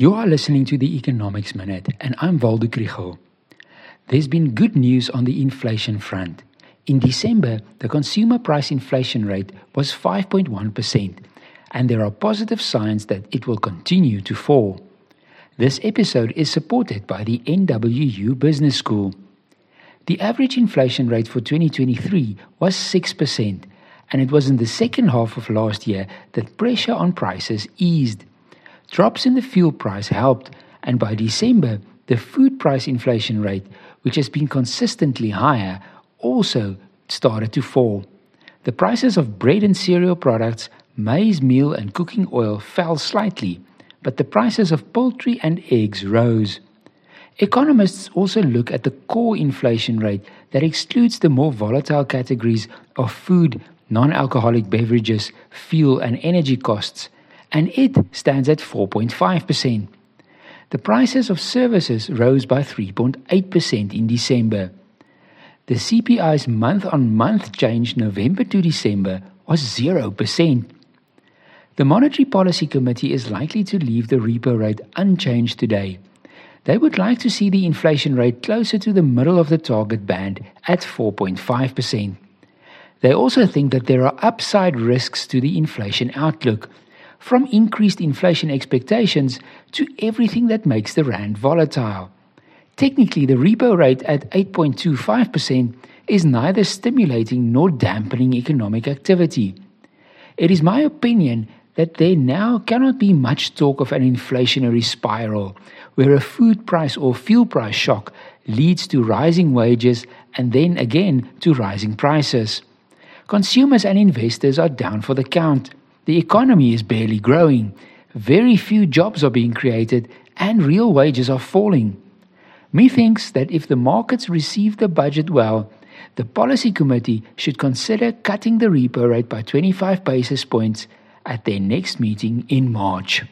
You are listening to the Economics Minute, and I'm Waldo Krugell. There's been good news on the inflation front. In December, the consumer price inflation rate was 5.1%, and there are positive signs that it will continue to fall. This episode is supported by the NWU Business School. The average inflation rate for 2023 was 6%, and it was in the second half of last year that pressure on prices eased. Drops in the fuel price helped, and by December, the food price inflation rate, which has been consistently higher, also started to fall. The prices of bread and cereal products, maize meal, and cooking oil fell slightly, but the prices of poultry and eggs rose. Economists also look at the core inflation rate that excludes the more volatile categories of food, non alcoholic beverages, fuel, and energy costs and it stands at 4.5%. The prices of services rose by 3.8% in December. The CPI's month on month change November to December was 0%. The Monetary Policy Committee is likely to leave the repo rate unchanged today. They would like to see the inflation rate closer to the middle of the target band at 4.5%. They also think that there are upside risks to the inflation outlook from increased inflation expectations to everything that makes the rand volatile. Technically, the repo rate at 8.25% is neither stimulating nor dampening economic activity. It is my opinion that there now cannot be much talk of an inflationary spiral, where a food price or fuel price shock leads to rising wages and then again to rising prices. Consumers and investors are down for the count. The economy is barely growing, very few jobs are being created, and real wages are falling. Methinks that if the markets receive the budget well, the policy committee should consider cutting the repo rate by 25 basis points at their next meeting in March.